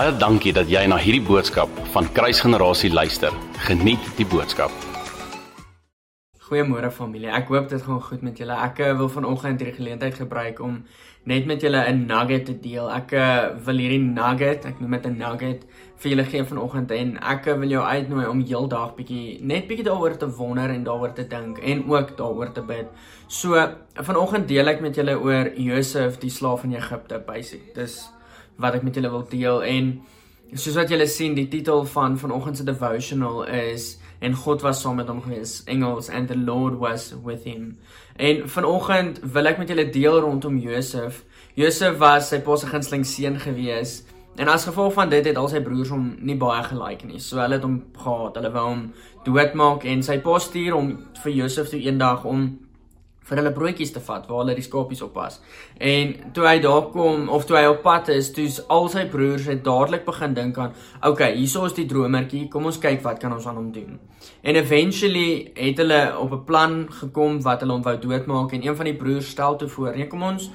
Baie dankie dat jy na hierdie boodskap van Kruisgenerasie luister. Geniet die boodskap. Goeiemôre familie. Ek hoop dit gaan goed met julle. Ek eh, wil vanoggend hierdie geleentheid gebruik om net met julle 'n nugget te deel. Ek eh, wil hierdie nugget, ek noem dit 'n nugget, vir julle gee vanoggend en ek eh, wil jou uitnooi om heeldag bietjie net bietjie daaroor te wonder en daaroor te dink en ook daaroor te bid. So, vanoggend deel ek met julle oor Josef, die slaaf in Egipte, basic. Dis wat ek met julle wil deel. En soos wat julle sien die titel van vanoggend se devotional is en God was saam met hom gewees. Engels and the Lord was with him. En vanoggend wil ek met julle deel rondom Josef. Josef was sy pa se gunsteling seun gewees. En as gevolg van dit het al sy broers hom nie baie gelike nie. So hulle het hom gehaat hulle wou hom doodmaak en sy pa stuur hom vir Josef toe eendag om vir hulle broodjies te vat waar hulle die skapies oppas. En toe hy daar kom of toe hy op pad is, toe's al sy broers het dadelik begin dink aan, okay, hierso is die dromertjie, kom ons kyk wat kan ons aan hom doen. En eventually het hulle op 'n plan gekom wat hulle hom wou doodmaak en een van die broers stel toe voor, nee kom ons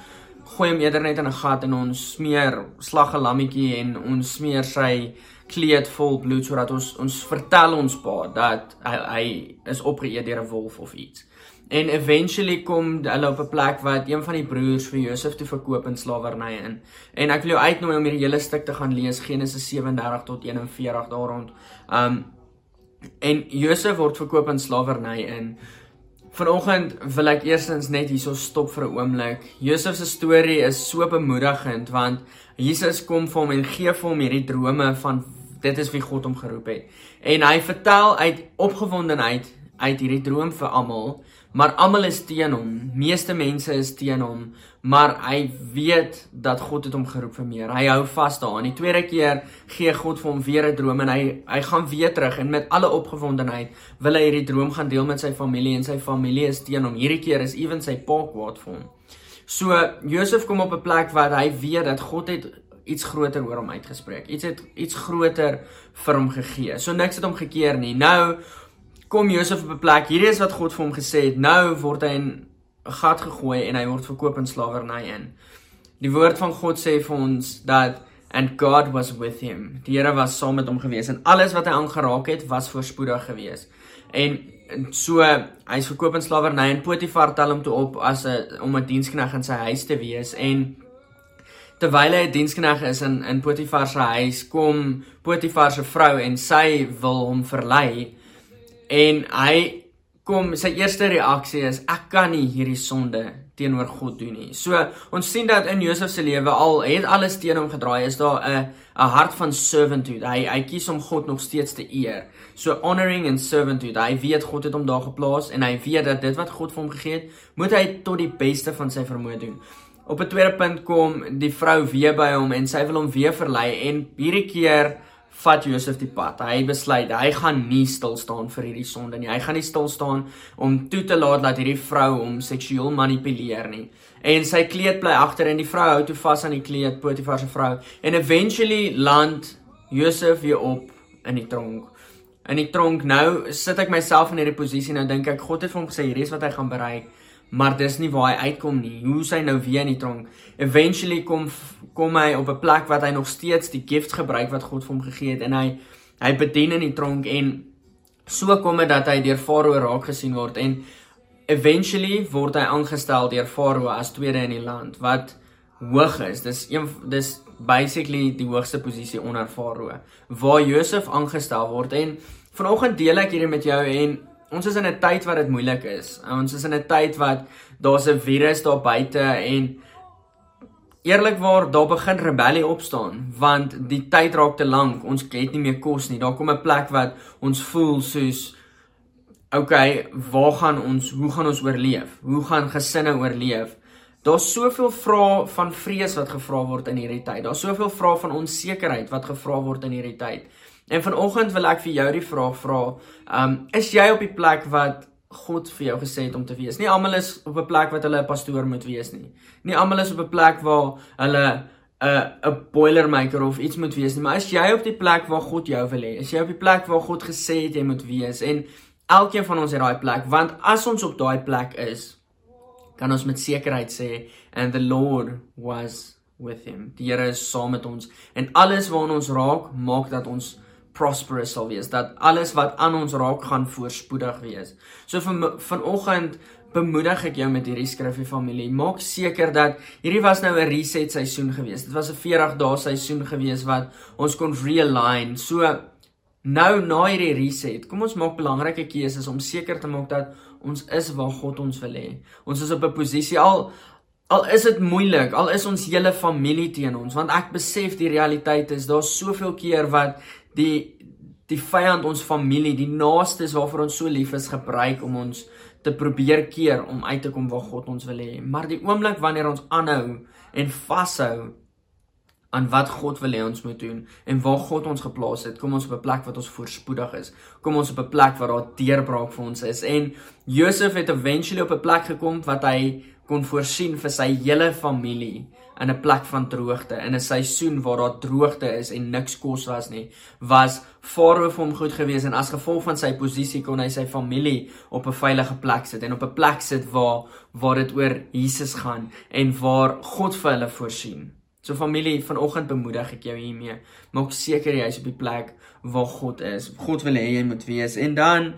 gooi hom eerder net in 'n gat en ons smeer slag 'n lammetjie en ons smeer sy kleed vol bloed sodat ons ons vertel ons pa dat hy, hy is opgeëet deur 'n wolf of iets. En eventually kom hulle op 'n plek wat een van die broers vir Josef toe verkoop in slawerny in. En ek wil jou uitnooi om hierdie hele stuk te gaan lees Genesis 37 tot 41 daar rond. Um en Josef word verkoop in slawerny in. Vanoggend wil ek eerstens net hierso stop vir 'n oomblik. Josef se storie is so bemoedigend want Jesus kom vir hom en gee vir hom hierdie drome van dit is wie God hom geroep het. En hy vertel uit opgewondenheid uit hierdie droom vir almal maar almal is teen hom. Meeste mense is teen hom, maar hy weet dat God het hom geroep vir meer. Hy hou vas daaraan. Die tweede keer gee God vir hom weer 'n droom en hy hy gaan weer terug en met alle opgewondenheid wil hy hierdie droom gaan deel met sy familie en sy familie is teen hom. Hierdie keer is ewen sy pa kwaad vir hom. So Josef kom op 'n plek waar hy weet dat God het iets groter oor hom uitgespreek. Iets het iets groter vir hom gegee. So niks het hom gekeer nie. Nou kom Josef op 'n plek. Hierdie is wat God vir hom gesê het. Nou word hy in 'n gat gegooi en hy word verkoop in slawerny in. Die woord van God sê vir ons dat and God was with him. Die Here was saam met hom gewees en alles wat hy aangeraak het was voorspoedig gewees. En so hy's verkoop in slawerny en Potifar tel hom toe op as 'n om 'n dienskneg in sy huis te wees en terwyl hy 'n dienskneg is in in Potifar se huis kom Potifar se vrou en sy wil hom verlei En hy kom sy eerste reaksie is ek kan nie hierdie sonde teenoor God doen nie. So ons sien dat in Josef se lewe al het alles teen hom gedraai is daar 'n 'n hart van servanthood. Hy hy kies om God nog steeds te eer. So honoring and servanthood. Hy weet God het hom daar geplaas en hy weet dat dit wat God vir hom gegee het, moet hy tot die beste van sy vermoë doen. Op 'n tweede punt kom die vrou weer by hom en sy wil hom weer verlei en hierdie keer vat Josef die pad. Hy besluit hy gaan nie stil staan vir hierdie sonde nie. Hy gaan nie stil staan om toe te laat dat hierdie vrou hom seksueel manipuleer nie. En sy kleed bly agter en die vrou hou toe vas aan die kleed, Potifar se vrou. En eventually land Josef weer op in die tronk. In die tronk nou sit ek myself in hierdie posisie nou dink ek God het vir hom gesê hierdie is wat hy gaan bereik maar dis nie waar hy uitkom nie. Hoe sy nou weer in die tronk. Eventually kom kom hy op 'n plek wat hy nog steeds die gifts gebruik wat God vir hom gegee het en hy hy bedien in die tronk en so kom dit dat hy deur Farao raak gesien word en eventually word hy aangestel deur Farao as tweede in die land wat hoog is. Dis een dis basically die hoogste posisie onder Farao waar Josef aangestel word en vanoggend deel ek hierdie met jou en Ons is in 'n tyd wat dit moeilik is. Ons is in 'n tyd wat daar's 'n virus daar buite en eerlikwaar daar begin rebellie opstaan want die tyd raak te lank. Ons het nie meer kos nie. Daar kom 'n plek wat ons voel soos okay, waar gaan ons hoe gaan ons oorleef? Hoe gaan gesinne oorleef? Daar's soveel vrae van vrees wat gevra word in hierdie tyd. Daar's soveel vrae van onsekerheid wat gevra word in hierdie tyd. En vanoggend wil ek vir jou die vraag vra, um is jy op die plek wat God vir jou gesê het om te wees? Nie almal is op 'n plek wat hulle 'n pastoor moet wees nie. Nie almal is op 'n plek waar hulle 'n 'n boilermaker of iets moet wees nie, maar is jy op die plek waar God jou wil hê? Is jy op die plek waar God gesê het jy moet wees? En elkeen van ons het daai plek, want as ons op daai plek is, kan ons met sekerheid sê and the Lord was with him. Die Here is saam met ons en alles waarna ons raak, maak dat ons prosperous sal wees. Dat alles wat aan ons raak gaan voorspoedig wees. So van vanoggend bemoedig ek jou met hierdie skrifgie familie. Maak seker dat hierdie was nou 'n reset seisoen gewees. Dit was 'n 40 dae seisoen gewees wat ons kon realign. So nou na hierdie reset, kom ons maak belangrike keuses om seker te maak dat ons is waar God ons wil hê. Ons is op 'n posisie al al is dit moeilik, al is ons hele familie teen ons, want ek besef die realiteit is daar's soveel keer wat die die vyand ons familie, die naastes waarvoor ons so lief is, gebruik om ons te probeer keer om uit te kom waar God ons wil hê. Maar die oomblik wanneer ons aanhou en vashou aan wat God wil hê ons moet doen en waar God ons geplaas het, kom ons op 'n plek wat ons voorspoedig is. Kom ons op 'n plek waar daar deurbraak vir ons is. En Josef het eventually op 'n plek gekom wat hy kon voorsien vir sy hele familie in 'n plek van droogte in 'n seisoen waar daar droogte is en niks kos was nie was Farao vir hom goed gewees en as gevolg van sy posisie kon hy sy familie op 'n veilige plek sit en op 'n plek sit waar waar dit oor Jesus gaan en waar God vir hulle voorsien. So familie, vanoggend bemoedig ek jou hiermee. Maak seker jy is op die plek waar God is. God wil hê jy moet wees. En dan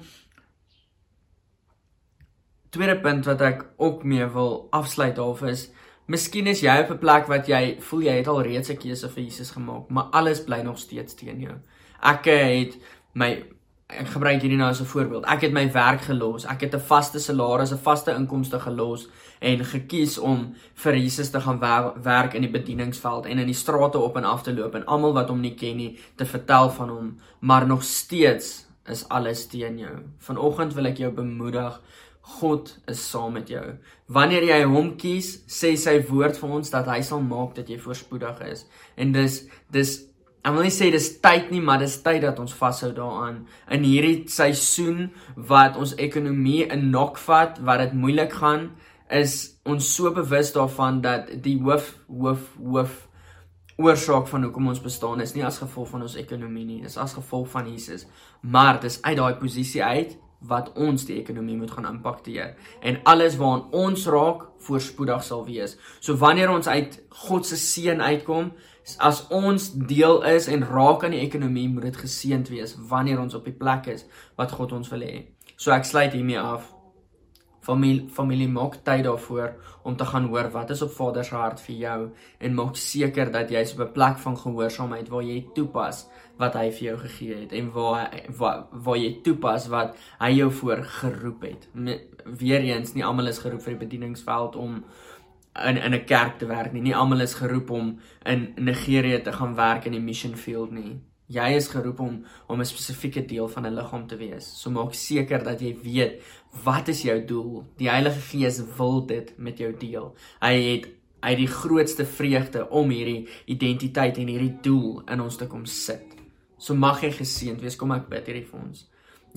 tweede punt wat ek ook mee wil afsluit half is Miskien is jy op 'n plek wat jy voel jy het al reeds 'n keuse vir Jesus gemaak, maar alles bly nog steeds teen jou. Ek het my ek gebruik hierdie nou as 'n voorbeeld. Ek het my werk gelos. Ek het 'n vaste salaris, 'n vaste inkomste gelos en gekies om vir Jesus te gaan wer werk in die bedieningsveld en in die strate op en af te loop en almal wat hom nie ken nie te vertel van hom, maar nog steeds is alles teen jou. Vanoggend wil ek jou bemoedig God is saam met jou. Wanneer jy hom kies, sê sy woord vir ons dat hy sal maak dat jy voorspoedig is. En dis dis ek wil nie sê dis tyd nie, maar dis tyd dat ons vashou daaraan in hierdie seisoen wat ons ekonomie in nok vat, wat dit moeilik gaan, is ons so bewus daarvan dat die hoof hoof hoof oorsaak van hoekom ons bestaan is nie as gevolg van ons ekonomie nie, dis as gevolg van Jesus. Maar dis uit daai posisie uit wat ons die ekonomie moet gaan impakteer en alles waaraan ons raak voorspoedig sal wees. So wanneer ons uit God se seën uitkom, as ons deel is en raak aan die ekonomie, moet dit geseënd wees wanneer ons op die plek is wat God ons wil hê. So ek sluit hiermee af. Familie familie maak tyd daarvoor om te gaan hoor wat is op Vader se hart vir jou en maak seker dat jy op 'n plek van gehoorsaamheid waar jy toepas wat hy vir jou gegee het en waar waar, waar jy toepas wat hy jou voor geroep het. Weereens nie almal is geroep vir die bedieningsveld om in in 'n kerk te werk nie. Nie almal is geroep om in Nigerië te gaan werk in die mission field nie. Jy is geroep om om 'n spesifieke deel van 'n liggaam te wees. So maak seker dat jy weet wat is jou doel. Die Heilige Gees wil dit met jou deel. Hy het hy die grootste vreugde om hierdie identiteit en hierdie doel in ons te kom sit. So mag jy geseënd wees. Kom ek bid hierdie vir ons.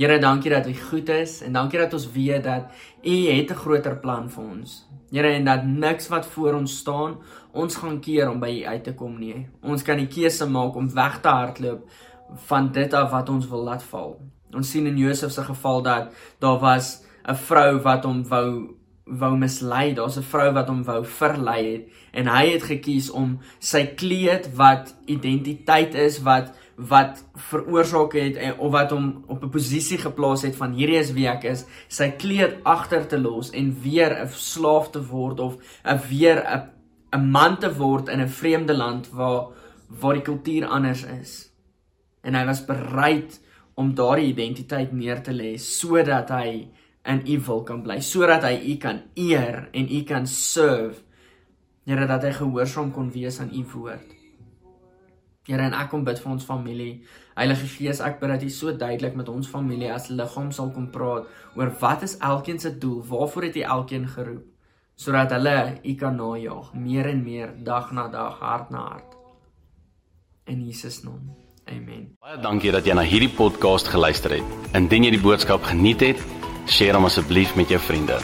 Here, dankie dat U goed is en dankie dat ons weet dat U het 'n groter plan vir ons. Here, en dat niks wat voor ons staan ons gaan keer om by U uit te kom nie. Ons kan die keuse maak om weg te hardloop van dit af wat ons wil laat val. Ons sien in Josef se geval dat daar was 'n vrou wat hom wou wou mislei. Daar's 'n vrou wat hom wou verlei het en hy het gekies om sy kleed wat identiteit is wat wat veroorsaak het en of wat hom op 'n posisie geplaas het van hierdie is wie ek is, sy kleed agter te los en weer 'n slaaf te word of 'n weer 'n 'n man te word in 'n vreemde land waar waar die kultuur anders is. En hy was bereid om daardie identiteit neer te lê sodat hy in u wil kan bly, sodat hy u kan eer en u kan serve. Here dat hy gehoorsaam kon wees aan u woord. Here en ek kom bid vir ons familie. Heilige Gees, ek bid dat U so duidelik met ons familie as liggaam sal kom praat oor wat is elkeen se doel? Waarvoor het U elkeen geroep? sodat hulle u kan najag meer en meer dag na dag hart na hart in Jesus naam amen baie dankie dat jy na hierdie podcast geluister het indien jy die boodskap geniet het deel hom asseblief met jou vriende